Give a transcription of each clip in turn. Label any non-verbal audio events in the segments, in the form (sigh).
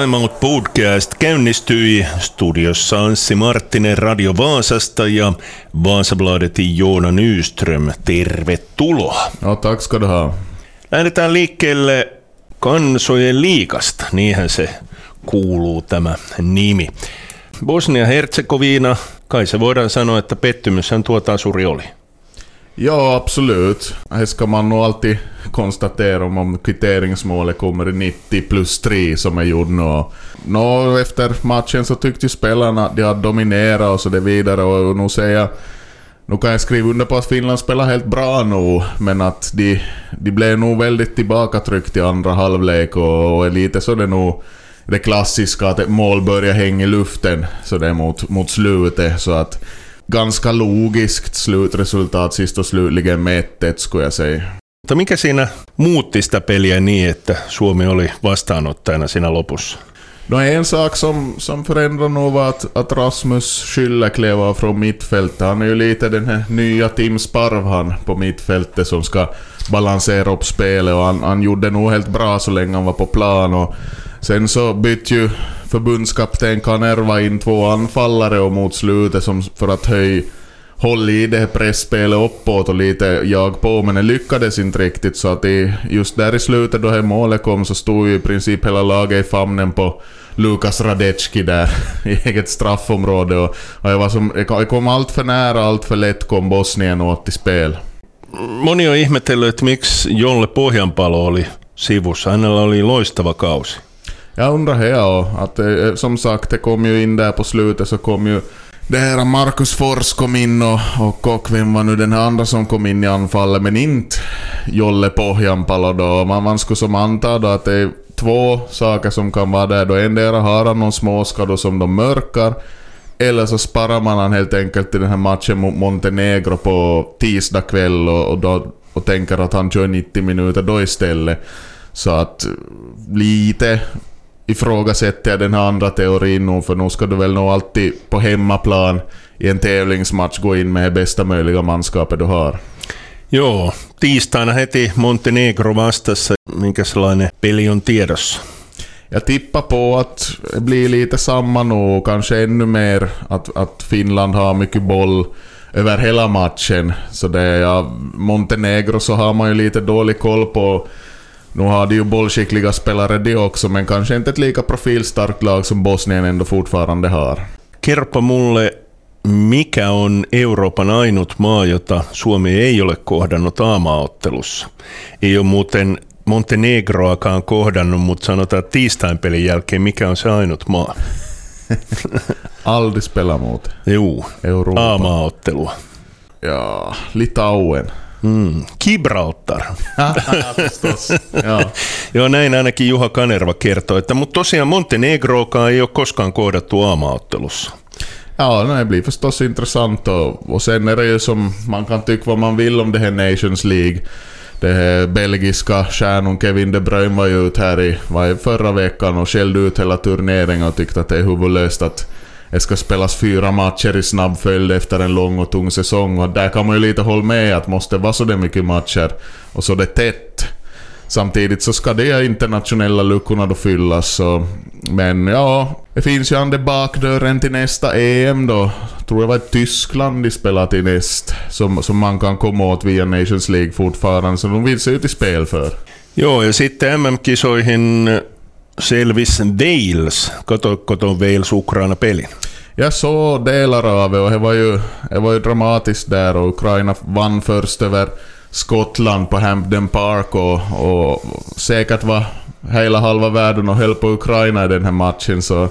Time Out Podcast käynnistyi. Studiossa Anssi Marttinen Radio Vaasasta ja Vaasabladetin Joona Nyström. Tervetuloa. No, tack ska du ha. Lähdetään liikkeelle kansojen liikasta, niinhän se kuuluu tämä nimi. Bosnia-Herzegovina, kai se voidaan sanoa, että pettymyshän tuo tasuri oli. Ja, absolut. Det ska man nog alltid konstatera om, om kvitteringsmålet kommer i 90 plus 3 som är gjord nu. Nå, efter matchen så tyckte ju spelarna att de hade dominerat och så det vidare och nu säger jag nu kan jag skriva under på att Finland spelar helt bra nu, men att de, de blev nog väldigt tillbakatryckt i andra halvlek och, och är lite så det nog det klassiska att ett mål börjar hänga i luften så det är mot, mot slutet. Så att ganska logiskt slutresultat sist och slutligen med 1 skulle jag säga. Mutta mikä siinä muutti sitä peliä niin, että Suomi oli vastaanottajana siinä lopussa? No en sak som, som förändrade nog var att, att Rasmus Schüller klev av från mittfältet. Han är ju lite den här nya Tim Sparv han på mittfältet som ska balansera upp spelet och han, han gjorde nog helt bra så länge han var på plan. Och sen så bytte ju förbundskapten Kanerva in två anfallare och mot slutet som för att höja håll i det här pressspelet uppåt och lite jag på, men det lyckades inte riktigt så att i, just där i slutet då det målet kom så stod ju i princip hela laget i famnen på Lukas Radecki där (laughs) i eget straffområde och, och jag, var som, jag kom allt för nära, allt för lätt kom Bosnien åt i spel. Moni on ihmetellyt, että miksi Jolle Pohjanpalo oli sivussa. Hänellä oli loistava kausi. Jag undrar här och att eh, eh, som sagt det kom ju in där på slutet så kom ju det här Marcus Fors kom in och, och, och vem var nu den här andra som kom in i anfallet men inte Jolle Pohjanpalo då. Man, man skulle som anta då att det är två saker som kan vara där då. Endera har han någon småskador som de mörkar eller så sparar man han helt enkelt till den här matchen mot Montenegro på tisdag kväll och, och, då, och tänker att han kör 90 minuter då istället. Så att lite ifrågasätter jag den här andra teorin nu, för nu ska du väl nog alltid på hemmaplan i en tävlingsmatch gå in med bästa möjliga manskapet du har. Joo, tiistaina heti Montenegro vastassa. Minkälainen peli on tiedossa? Jag tippar på att det blir lite samma nu, kanske ännu mer att, att Finland har mycket boll över hela matchen. Så det är ja, Montenegro så har man ju lite dålig koll på nu har de ju bollskickliga spelare de också, men kanske inte ett lika profilstarkt lag som Bosnien ändå fortfarande har. Kerropa mulle, mikä on Euroopan ainut maa, jota Suomi ei ole kohdannut aamaottelussa? Ei ole muuten Montenegroakaan kohdannut, mutta sanotaan tiistain pelin jälkeen, mikä on se ainut maa? (laughs) Aldrig spela mot. Juu, Euroopan. aamaottelua. Ja, Litauen. Mm. Gibraltar. (laughs) Förstås. (laughs) ja. Joo, näin ainakin Juha Kanerva kertoi, että mutta tosiaan Montenegroakaan ei ole koskaan kohdattu aamaottelussa. Ja, nej, det blir förstås intressant och, och sen är det ju som man kan tycka vad man vill om det här Nations League. Det här belgiska stjärnan Kevin De Bruyne var ju ut här i, var i förra veckan och skällde ut hela turneringen och tyckte att det är huvudlöst att det ska spelas fyra matcher i snabb följd efter en lång och tung säsong och där kan man ju lite hålla med att måste vara så det mycket matcher och så det tätt. Samtidigt så ska de internationella luckorna då fyllas så... Men ja, det finns ju andra bakdörren till nästa EM då. Tror jag var Tyskland de spelar till näst. Som, som man kan komma åt via Nations League fortfarande. Så de vill se ut i spel för. Joo, ja sitten MM-kisoihin selvis Wales. Katoiko tuon Wales-Ukraina-pelin? Jag såg delar av det och det var ju, det var ju dramatiskt där och Ukraina vann först över Skottland på Hampden Park och, och säkert var hela halva världen och höll på Ukraina i den här matchen så...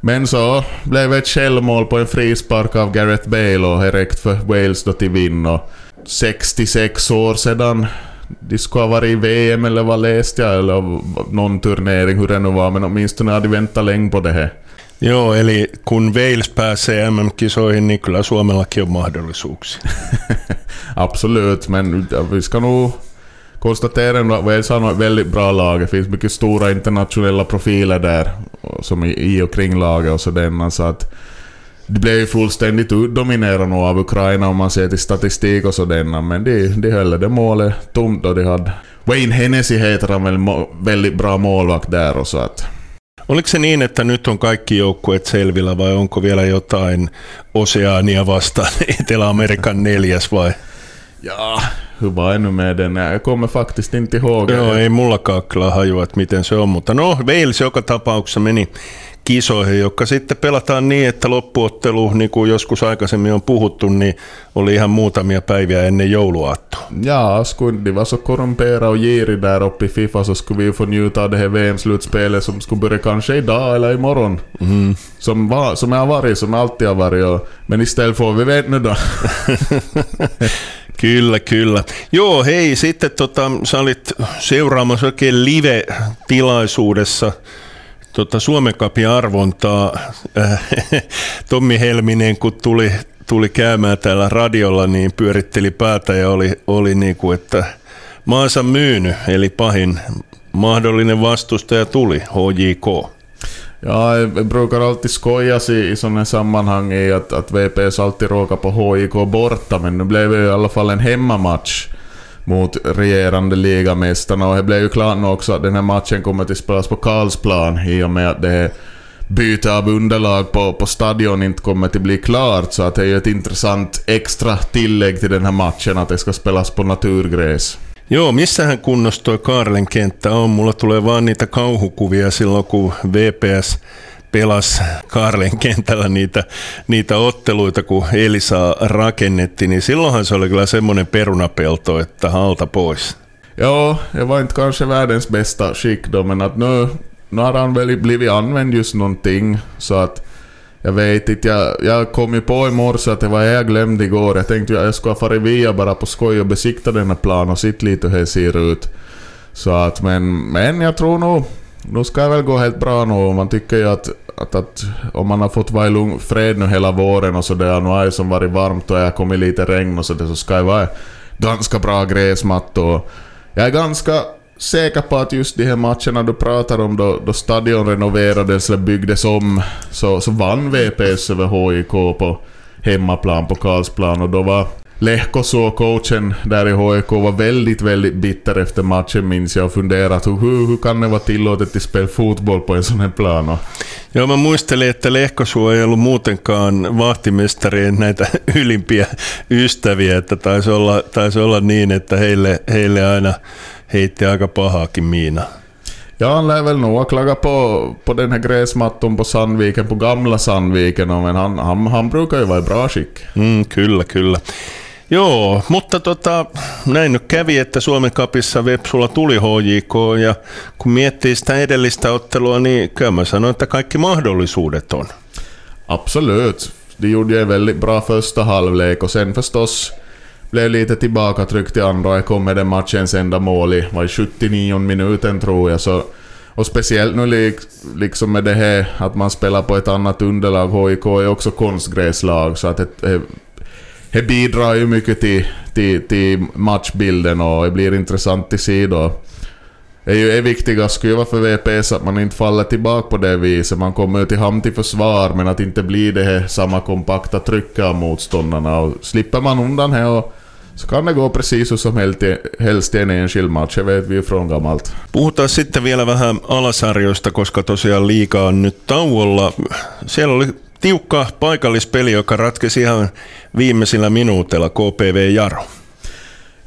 Men så blev det ett självmål på en frispark av Gareth Bale och det räckte för Wales då till vinn och 66 år sedan de skulle ha varit i VM eller vad läste jag eller någon turnering hur det nu var men åtminstone hade de väntat länge på det här. Joo, eli kun Wales pääsee MM-kisoihin, niin kyllä Suomellakin on mahdollisuuksia. (laughs) Absolut, men vi ska nog konstatera att Wales har ett väldigt bra lag. Det finns mycket stora internationella profiler där som i och kring laget och sådär. Så att de blev ju fullständigt utdominerade av Ukraina om man ser till statistik och sådär. Men de, de höll det målet tomt och de hade... Wayne Hennessy heter han väl, väldigt bra målvakt där och så att... Oliko se niin, että nyt on kaikki joukkueet selvillä vai onko vielä jotain Oseania vastaan (laughs) Etelä-Amerikan neljäs vai? Ja, hyvä ännu med den. Jag kommer faktiskt inte ihåg. Joo, ei mullakaan kyllä hajua, että miten se on, mutta no Wales joka tapauksessa meni kisoihin, jotka sitten pelataan niin, että loppuottelu, niin kuin joskus aikaisemmin on puhuttu, niin oli ihan muutamia päiviä ennen jouluaattoa. Ja, skulle vara så korrumperade och girig där uppe i Fifa så skulle vi få njuta av det här VM-slutspelet som skulle börja kanske idag eller imorgon. Mm. Som, var, som jag har varit, som alltid har varit. Och, men istället får vi vet nu då. (laughs) Kyllä, kyllä. Joo, hei, sitten tota, sä olit seuraamassa oikein live-tilaisuudessa tota Suomen Cupin arvontaa. Äh, (laughs) Tommi Helminen, kun tuli, tuli käymään täällä radiolla, niin pyöritteli päätä ja oli, oli niin kuin, että maansa myynyt, eli pahin mahdollinen vastustaja tuli, HJK. Ja, jag brukar alltid skoja i, i sådana sammanhang i att, att VPS alltid råkar på HIK borta, men nu blev det i alla fall en hemmamatch mot regerande ligamästarna och det blev ju klart nu också att den här matchen kommer att spelas på Karlsplan i och med att det här byte av underlag på, på stadion inte kommer att bli klart så att det är ju ett intressant extra tillägg till den här matchen att det ska spelas på naturgräs. Joo, missähän kunnossa toi Kaarlen kenttä on? Mulla tulee vaan niitä kauhukuvia silloin, kun VPS pelas Kaarlen kentällä niitä, niitä otteluita, kun Elisa rakennettiin, niin silloinhan se oli kyllä semmoinen perunapelto, että alta pois. Ja, det var inte kanske världens bästa skick att nu, nu har han väl blivit använd just någonting, så att jag vet inte, jag, jag kom ju på i morse att det var jag glömde igår. Jag tänkte jag skulle ha farit via bara på skoj och besikta den här planen och sitta lite hur det ser ut. Så att, men, men jag tror nog, nu ska det väl gå helt bra nu. Man tycker ju att, att, att om man har fått vara i lugn fred nu hela våren och sådär, nu har det som varit varmt och det har kommit lite regn och sådär, så ska det vara ganska bra gräsmatta och jag är ganska säker på att just de här matcherna du pratar om då, då stadion renoverades eller byggdes om så, så vann VPS över HIK på hemmaplan på Karlsplan och då var Lehko så coachen där i HIK var väldigt, väldigt bitter efter matchen minns jag och funderat hur, hur kan det vara tillåtet att spela fotboll på en sån här plan? Joo, mä muistelin, että Lehkosuo ei ollut muutenkaan vahtimestarien näitä (laughs) ylimpiä ystäviä, että taisi olla, taisi olla niin, että heille, heille aina heitti aika pahaakin miina. Ja, han lär väl nog ha klagat på, på den här gräsmattan på Sandviken, på gamla Sandviken, men han, han, han brukar ju vara i bra skick. Mm, kyllä, kyllä. Joo, mutta tota, näin nyt kävi, että Suomen kapissa Vepsulla tuli HJK ja kun miettii sitä edellistä ottelua, niin kyllä mä sanoin, että kaikki mahdollisuudet on. Absolut. De gjorde en väldigt bra första halvlek och sen förstås blev lite tillbakatryckt i andra. Jag kom med den matchens enda mål i var 79 minuten tror jag. Så, och speciellt nu lik, liksom med det här att man spelar på ett annat underlag. HIK är också konstgräslag så att det, det, bidrar ju mycket till, till, till matchbilden och det blir intressant se då. Det är ju det viktiga skulle ju vara för VPS att man inte faller tillbaka på det viset. Man kommer ju till hamn till försvar men att inte bli det här samma kompakta trycket av motståndarna. Och slipper man undan här och så kan det gå precis som helst, i en enskild match, det vet vi ju från gammalt. Puhutaan sitten vielä vähän alasarjoista, koska tosiaan liiga on nyt tauolla. Siellä oli tiukka paikallispeli, joka ratkesi ihan viimeisillä minuutilla KPV Jaro.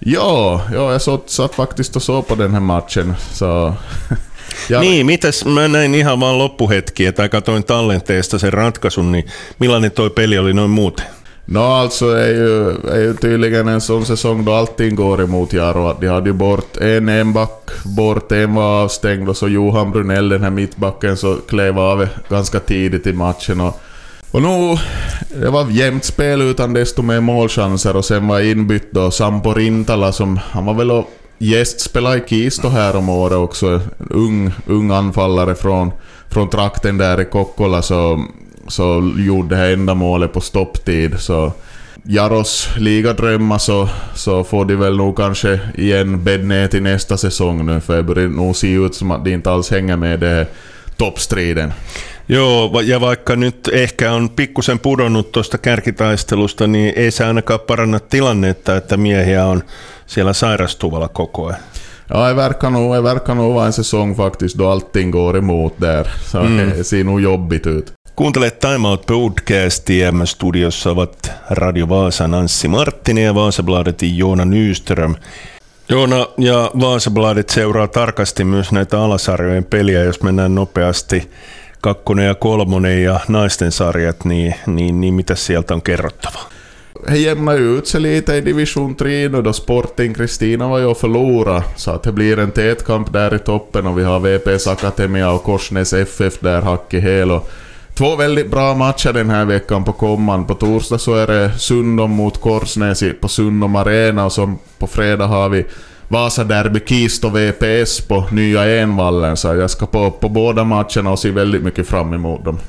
Ja, ja jag satt, satt faktiskt och såg på den här matchen. Så, (laughs) ja. Niin, mitäs mä näin ihan vaan loppuhetki, että katoin tallenteesta sen ratkaisun, niin millainen toi peli oli noin muuten? No alltså är ju, är ju tydligen en sån säsong då allting går emot Jaro. De hade ju bort en, en back bort, en var avstängd och så Johan Brunell, den här mittbacken, så klev av ganska tidigt i matchen. Och, och nu, det var jämnt spel utan desto mer målchanser och sen var inbytt då Sampo Rintala som, han var väl och gästspelade i Kisto här om året också. En ung, ung anfallare från, från trakten där i Kokkola så så gjorde det här enda målet på stopptid. Så Jaros ligadrömmar så, så får de väl nog kanske igen bädd ner till nästa säsong nu för det börjar nog se ut som att de inte alls hänger med det toppstriden. Joo, ja vaikka nyt ehkä on pikkusen pudonnut tuosta kärkitaistelusta, niin ei se ainakaan paranna tilannetta, että miehiä on siellä sairastuvalla koko ajan. Ja, det verkar, nog, det verkar nog vara en säsong faktiskt då allting går emot där. Så mm. det ser nog jobbigt ut. Kuuntelet Time Out podcastia. Studiossa ovat Radio Vaasan Anssi Marttinen ja Vaasabladetin Joona Nyström. Joona ja Vaasabladet seuraa tarkasti myös näitä alasarjojen peliä, jos mennään nopeasti kakkonen ja kolmonen ja naisten sarjat, niin, niin, niin mitä sieltä on kerrottava? Det jämnar ut sig lite i division 3 nu då Sporting Kristina var ju och förlora så att det blir en tät kamp där i toppen och vi har VPS Akademia och Korsnäs FF där hack i häl och Två väldigt bra matcher den här veckan på komman. På torsdag så är det Sundom mot Korsnäs på Sundom Arena och så på fredag har vi Vasa Derby Kist och VPS på nya Envallen. Så jag ska på, på båda matcherna och se väldigt mycket fram emot dem.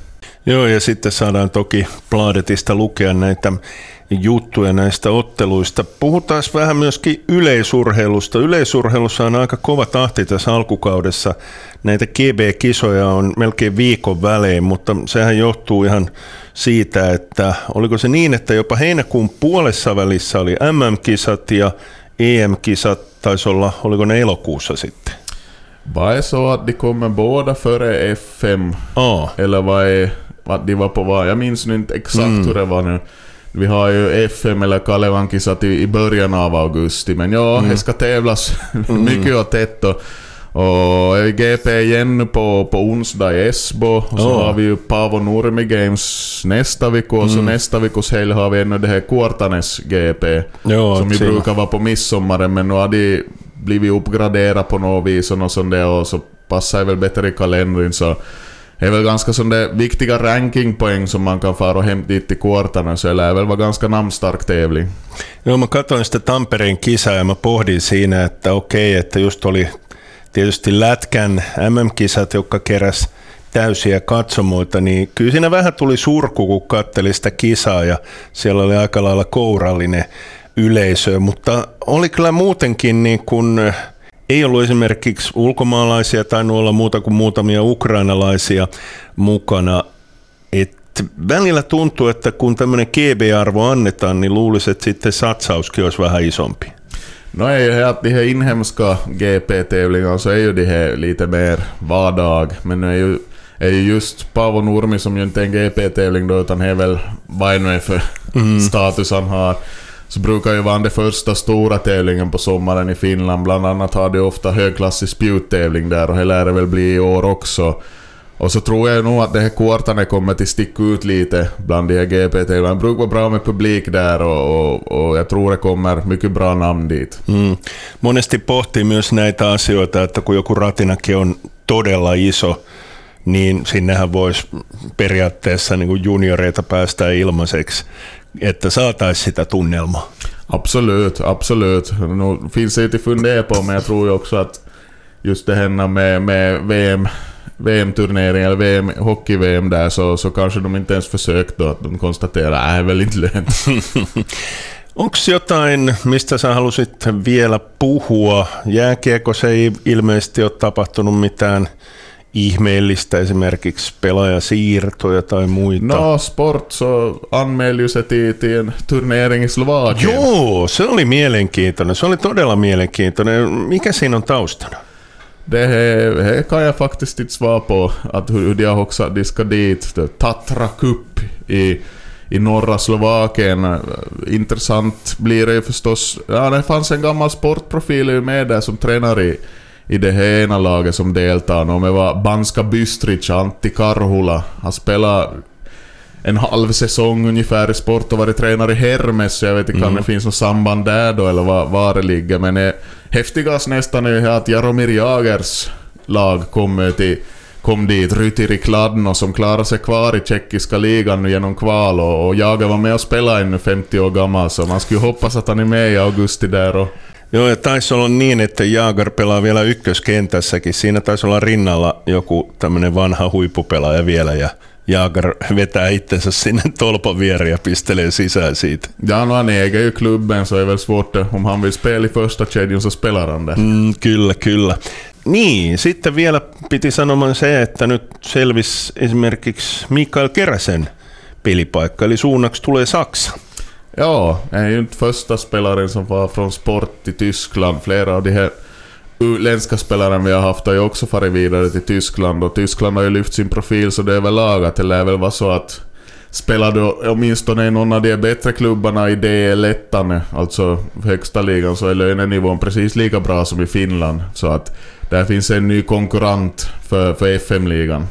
Joo, ja sitten saadaan toki Pladetista lukea näitä juttuja näistä otteluista. Puhutaan vähän myöskin yleisurheilusta. Yleisurheilussa on aika kova tahti tässä alkukaudessa. Näitä GB-kisoja on melkein viikon välein, mutta sehän johtuu ihan siitä, että oliko se niin, että jopa heinäkuun puolessa välissä oli MM-kisat ja EM-kisat taisi olla, oliko ne elokuussa sitten? Vai så att de kommer båda före FM? Ja. Eller vad att de var på vad? Jag minns nu inte exakt mm. hur det var nu. Vi har ju FM eller Kalevankisat i, i början av augusti, men ja, mm. det ska tävlas (laughs) mm. mycket och tätt. Och, och GP igen på, på onsdag i Esbo. Och så oh. har vi ju Pavo Nurmi Games nästa vecka. Och så mm. nästa veckas helg har vi ännu det här Kuortanes GP. Jo, som ju brukar vara på midsommaren, men nu har de blivit uppgraderade på något vis och något sånt där. Och så passar det väl bättre i kalendern. Så det är väl ganska sådana viktiga rankingpoäng som man kan fara och hämta dit till kvartarna, så det lär väl vara ganska namnstark tävling. Joo, mä katsoin sitä Tampereen kisaa ja mä pohdin siinä, että okei, että just oli tietysti Lätkän MM-kisat, jotka keräs täysiä katsomoita, niin kyllä siinä vähän tuli surku, kun katteli sitä kisaa ja siellä oli aika lailla kourallinen yleisö, mutta oli kyllä muutenkin niin kuin ei ollut esimerkiksi ulkomaalaisia tai olla muuta kuin muutamia ukrainalaisia mukana. Et välillä tuntuu, että kun tämmöinen GB-arvo annetaan, niin luulisi, että sitten satsauskin olisi vähän isompi. No är ju att de här inhemska GP-tävlingarna så är ju de här lite mer vardag, men är ju, är ju just Paavo Nurmi som ju inte är en GP-tävling då, utan är väl vad nu är för mm. status han har så brukar ju vara den första stora tävlingen på sommaren i Finland. Bland annat har de ofta högklassig spjuttävling där och det lär det väl bli i år också. Och så tror jag nog att det här Kuortane kommer att sticka ut lite bland de här GP-tävlingarna. Det brukar vara bra med publik där och, och, och jag tror det kommer mycket bra namn dit. Mm. Monesti pohtii myös näitä asioita, että kun joku ratinakin on todella iso, niin sinnehän voisi periaatteessa niin kuin junioreita päästä ilmaiseksi että saataisiin sitä tunnelmaa. Absolut, absolut. Nu finns det att fundera på, men jag tror ju också att just det här med, med VM, VM-turnering eller VM, hockey-VM där så, så kanske de inte ens försökt då, att de konstaterar att det är väl inte lönt. (laughs) Onko jotain, mistä sä halusit vielä puhua? Jääkiekossa ei ilmeisesti ole tapahtunut mitään ihmeellistä esimerkiksi pelaajasiirtoja tai muita? No, sport så anmälde sig till, till en turnering i Slovakien. Joo, se oli mielenkiintoinen. Se oli todella mielenkiintoinen. Mikä siinä on taustana? Det här, här kan jag faktiskt inte svara på, att hur de har också de ska dit. Tatra Cup i, i norra Slovakien. Intressant blir det ju förstås. Ja, det fanns en gammal sportprofil med där som tränar i i det här ena laget som deltar. Och det var Banska Bystric, Antti Karhula. Han spelade en halv säsong ungefär i sport och varit tränare i Hermes, så jag vet inte mm. om det finns något samband där då eller var, var det ligger. Men det häftigast nästan är att Jaromir Jagers lag kom, till, kom dit, Rytiri Kladno, som klarade sig kvar i tjeckiska ligan genom kval och, och Jager var med och spelade ännu 50 år gammal, så man skulle hoppas att han är med i augusti där och Joo, ja taisi olla niin, että Jaagar pelaa vielä ykköskentässäkin. Siinä taisi olla rinnalla joku tämmöinen vanha huippupelaaja vielä, ja Jaagar vetää itsensä sinne tolpan viereen ja pistelee sisään siitä. Ja, no han äger ju klubben så är väl svårt, om han vill spela i första kedjan så spelar han där. Mm, kyllä, kyllä. Niin, sitten vielä piti sanomaan se, että nyt selvisi esimerkiksi Mikael Keräsen pelipaikka, eli suunnaksi tulee Saksa. Ja, är ju inte första spelaren som var från sport i Tyskland. Flera av de här utländska spelaren vi har haft har ju också farit vidare till Tyskland och Tyskland har ju lyft sin profil så det är väl lagat. det lär väl vara så att Spelar du åtminstone i någon av de bättre klubbarna i DL1, alltså högsta ligan, så är lönenivån precis lika bra som i Finland. Så att där finns en ny konkurrent för, för FM-ligan.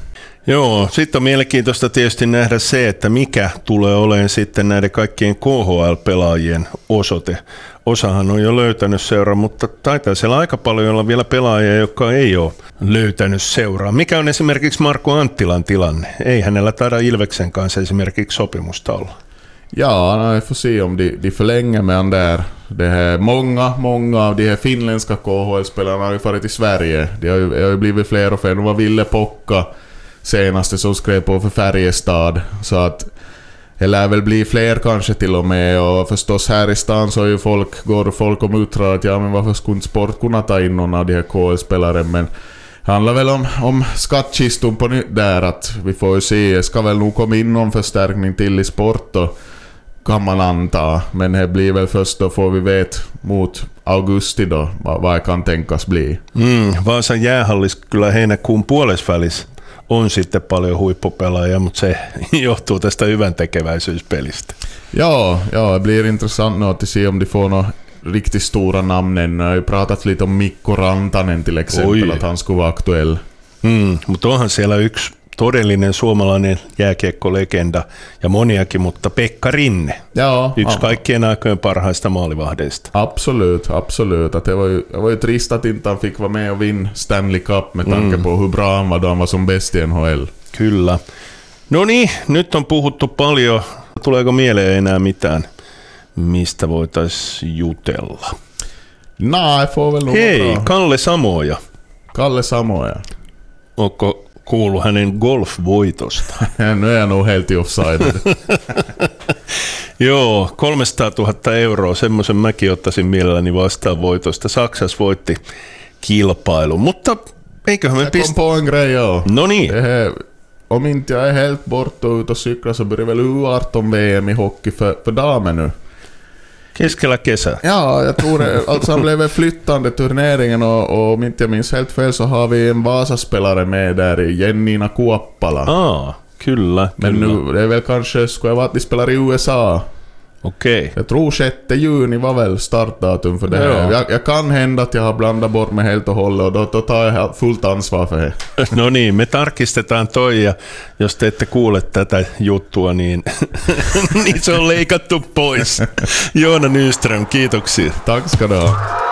Joo, sitten on mielenkiintoista tietysti nähdä se, että mikä tulee olemaan sitten näiden kaikkien KHL-pelaajien osoite. Osahan on jo löytänyt seuraa, mutta taitaa siellä aika paljon olla vielä pelaajia, jotka ei ole löytänyt seuraa. Mikä on esimerkiksi Marko Anttilan tilanne? Ei hänellä taida Ilveksen kanssa esimerkiksi sopimusta olla. Ja, no, vi får se om de, de förlänger med han där. Det här, många, många av de här finländska KHL-spelarna har ju farit till Sverige. Det har ju, har ju blivit fler och fler. Nu var Ville Pocka senaste som skrev på för Färjestad. Så att det lär väl bli fler kanske till och med och förstås här i stan så är ju folk, går folk och muttrar att ja men varför skulle inte Sport kunna ta in någon av de här KL-spelare men det handlar väl om, om skattkistan på nytt där att vi får ju se, det ska väl nog komma in någon förstärkning till i Sport och kan man anta. Men det blir väl först då får vi vet mot augusti då vad, vad kan tänkas bli. Mm, Vaasan jäähallis kyllä heinäkuun puolesvälissä on sitten paljon huippupelaajia, mutta se (laughs) johtuu tästä hyvän tekeväisyyspelistä. Ja, ja, det blir intressant nu att se om de får några riktigt stora namn ännu. Jag har ju pratat lite om Mikko Rantanen till exempel, Oi. att han skulle vara aktuell. Mm, mutta onhan siellä yksi todellinen suomalainen jääkiekkolegenda ja moniakin, mutta Pekka Rinne. Ja, Yksi ja. kaikkien aikojen parhaista maalivahdeista. Absolut, absolut. Att det, var ju, det var ju trist att inte han fick vara med och vinna Stanley Cup med tanke mm. på hur bra han var då han var som bäst i NHL. Kyllä. No niin, nyt on puhuttu paljon. Tuleeko mieleen enää mitään, mistä voitaisiin jutella? Nej, får väl Hei, bra. Kalle Samoja. Kalle Samoja. Onko kuullut hänen golfvoitosta. (laughs) no är nog helt offside. (laughs) Joo, 300 000 euroa, semmoisen mäkin ottaisin mielelläni vastaan voitosta. Saksas voitti kilpailun, mutta eiköhän me pistä... No niin. om inte jag är helt borta ute och cyklar så börjar väl U18-VM i hockey för, för damer nu. Keskellä kesä. Ja, jag tror det. Alltså han blev flyttande turneringen och, och om inte jag minns helt fel så har vi en Vasa-spelare med där, Jennina Kuoppala. Ah, kyllä. Men kyllä. nu, det är väl kanske, skulle jag vara att de spelar i USA. Okej. Jag tror 6 juni var väl startdatum för det här. Jag, jag, kan hända att jag har blandat bort mig helt och hållet och då, då tar jag fullt ansvar för det. (laughs) No niin, me tarkistetaan toi ja jos te ette kuule tätä juttua, niin, (laughs) niin se on leikattu pois. Joona Nyström, kiitoksia. Tack ska du ha.